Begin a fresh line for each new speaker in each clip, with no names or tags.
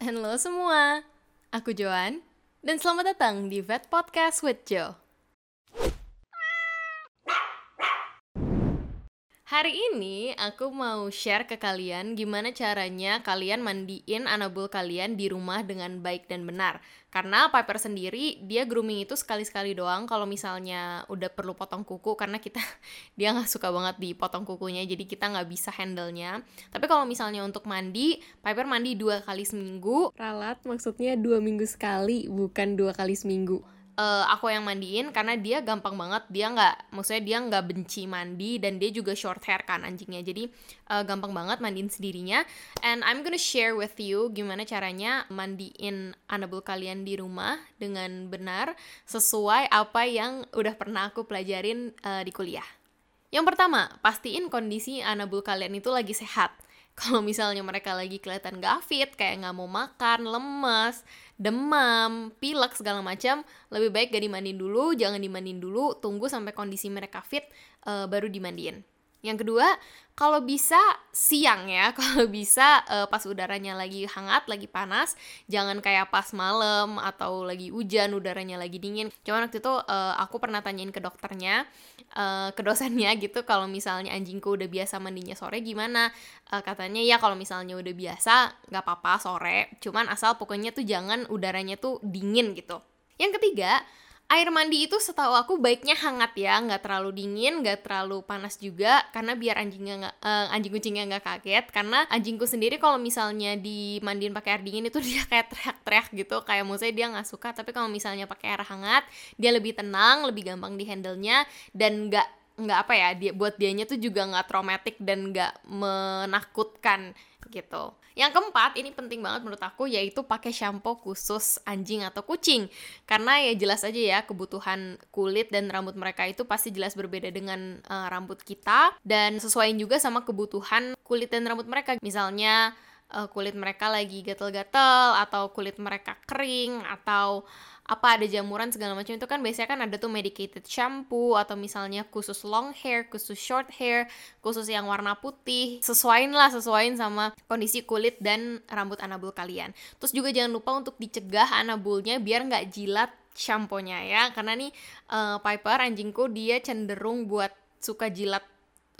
Halo semua, aku Joan, dan selamat datang di Vet Podcast with Jo. Hari ini aku mau share ke kalian gimana caranya kalian mandiin anabul kalian di rumah dengan baik dan benar. Karena Piper sendiri dia grooming itu sekali-sekali doang kalau misalnya udah perlu potong kuku karena kita dia nggak suka banget dipotong kukunya jadi kita nggak bisa handle-nya. Tapi kalau misalnya untuk mandi, Piper mandi dua kali seminggu. Ralat maksudnya dua minggu sekali bukan dua kali seminggu uh, aku yang mandiin karena dia gampang banget dia nggak maksudnya dia nggak benci mandi dan dia juga short hair kan anjingnya. Jadi uh, gampang banget mandiin sendirinya. And I'm gonna share with you gimana caranya mandiin Annabelle kalian di rumah dengan benar sesuai apa yang udah pernah aku pelajarin uh, di kuliah. Yang pertama pastiin kondisi Annabelle kalian itu lagi sehat kalau misalnya mereka lagi kelihatan gak fit kayak nggak mau makan lemes demam pilek segala macam lebih baik gak dimandiin dulu jangan dimandiin dulu tunggu sampai kondisi mereka fit uh, baru dimandiin yang kedua, kalau bisa siang ya, kalau bisa uh, pas udaranya lagi hangat, lagi panas, jangan kayak pas malam atau lagi hujan, udaranya lagi dingin. Cuman waktu itu uh, aku pernah tanyain ke dokternya, uh, ke dosennya gitu, kalau misalnya anjingku udah biasa mandinya sore gimana? Uh, katanya ya kalau misalnya udah biasa nggak apa-apa sore, cuman asal pokoknya tuh jangan udaranya tuh dingin gitu. Yang ketiga, air mandi itu setahu aku baiknya hangat ya nggak terlalu dingin nggak terlalu panas juga karena biar anjingnya nggak uh, anjing kucingnya nggak kaget. Karena anjingku sendiri kalau misalnya dimandiin pakai air dingin itu dia kayak teriak-teriak gitu. Kayak maksudnya dia nggak suka tapi kalau misalnya pakai air hangat dia lebih tenang lebih gampang di handle nya dan nggak nggak apa ya dia buat dianya tuh juga nggak traumatik dan nggak menakutkan gitu. Yang keempat, ini penting banget menurut aku yaitu pakai shampoo khusus anjing atau kucing. Karena ya jelas aja ya kebutuhan kulit dan rambut mereka itu pasti jelas berbeda dengan uh, rambut kita dan sesuaiin juga sama kebutuhan kulit dan rambut mereka. Misalnya uh, kulit mereka lagi gatel-gatel atau kulit mereka kering atau apa ada jamuran segala macam itu kan biasanya kan ada tuh medicated shampoo atau misalnya khusus long hair, khusus short hair, khusus yang warna putih. Sesuaiin lah, sesuaiin sama kondisi kulit dan rambut anabul kalian. Terus juga jangan lupa untuk dicegah anabulnya biar nggak jilat shampoo-nya ya. Karena nih uh, Piper anjingku dia cenderung buat suka jilat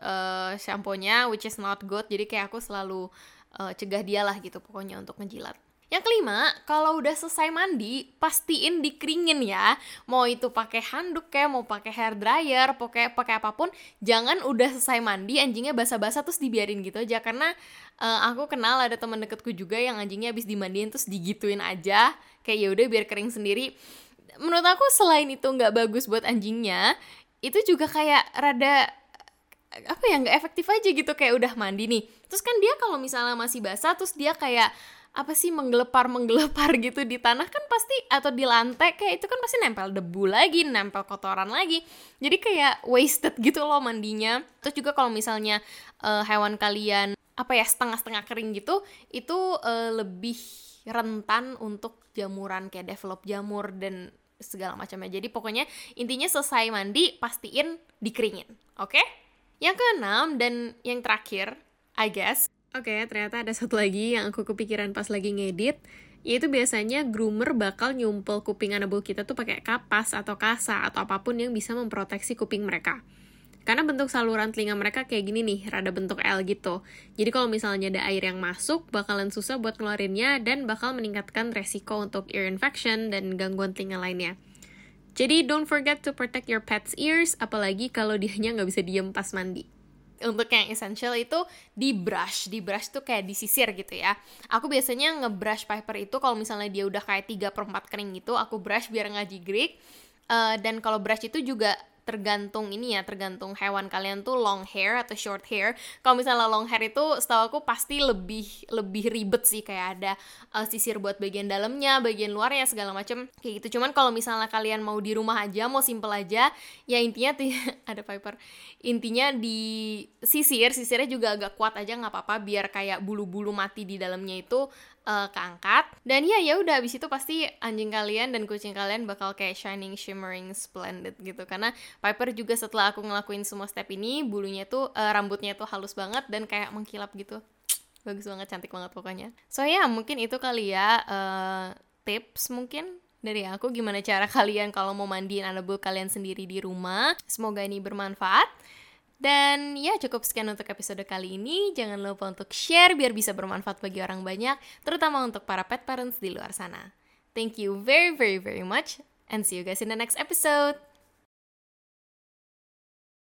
uh, shampoo-nya which is not good. Jadi kayak aku selalu uh, cegah dia lah gitu pokoknya untuk ngejilat. Yang kelima, kalau udah selesai mandi, pastiin dikeringin ya. Mau itu pakai handuk kayak mau pakai hair dryer, pakai pakai apa pun, jangan udah selesai mandi anjingnya basah-basah terus dibiarin gitu aja karena uh, aku kenal ada teman deketku juga yang anjingnya habis dimandiin terus digituin aja. Kayak ya udah biar kering sendiri. Menurut aku selain itu nggak bagus buat anjingnya, itu juga kayak rada apa ya nggak efektif aja gitu kayak udah mandi nih terus kan dia kalau misalnya masih basah terus dia kayak apa sih menggelepar menggelepar gitu di tanah kan pasti atau di lantai kayak itu kan pasti nempel debu lagi nempel kotoran lagi. Jadi kayak wasted gitu loh mandinya. Terus juga kalau misalnya uh, hewan kalian apa ya setengah-setengah kering gitu itu uh, lebih rentan untuk jamuran kayak develop jamur dan segala macamnya. Jadi pokoknya intinya selesai mandi pastiin dikeringin oke? Okay? yang keenam dan yang terakhir I guess Oke, okay, ternyata ada satu lagi yang aku kepikiran pas lagi ngedit, yaitu biasanya groomer bakal nyumpel kuping anabul kita tuh pakai kapas atau kasa atau apa pun yang bisa memproteksi kuping mereka. Karena bentuk saluran telinga mereka kayak gini nih, rada bentuk L gitu. Jadi kalau misalnya ada air yang masuk, bakalan susah buat ngeluarinnya dan bakal meningkatkan resiko untuk ear infection dan gangguan telinga lainnya. Jadi don't forget to protect your pet's ears, apalagi kalau dianya nggak bisa diem pas mandi untuk yang essential itu di brush. Di brush tuh kayak disisir gitu ya. Aku biasanya ngebrush paper itu kalau misalnya dia udah kayak 3 per 4 kering gitu aku brush biar nggak jigrik uh, dan kalau brush itu juga tergantung ini ya tergantung hewan kalian tuh long hair atau short hair. Kalau misalnya long hair itu setahu aku pasti lebih lebih ribet sih kayak ada uh, sisir buat bagian dalamnya bagian luarnya segala macam kayak gitu. Cuman kalau misalnya kalian mau di rumah aja mau simple aja ya intinya ada Piper. Intinya di sisir sisirnya juga agak kuat aja nggak apa-apa biar kayak bulu-bulu mati di dalamnya itu uh, keangkat. Dan ya ya udah abis itu pasti anjing kalian dan kucing kalian bakal kayak shining shimmering splendid gitu. Karena Piper juga setelah aku ngelakuin semua step ini bulunya tuh uh, rambutnya tuh halus banget dan kayak mengkilap gitu bagus banget cantik banget pokoknya so ya yeah, mungkin itu kali ya uh, tips mungkin dari aku gimana cara kalian kalau mau mandiin Annabelle kalian sendiri di rumah semoga ini bermanfaat dan ya cukup sekian untuk episode kali ini. Jangan lupa untuk share biar bisa bermanfaat bagi orang banyak, terutama untuk para pet parents di luar sana. Thank you very very very much and see you guys in the next episode.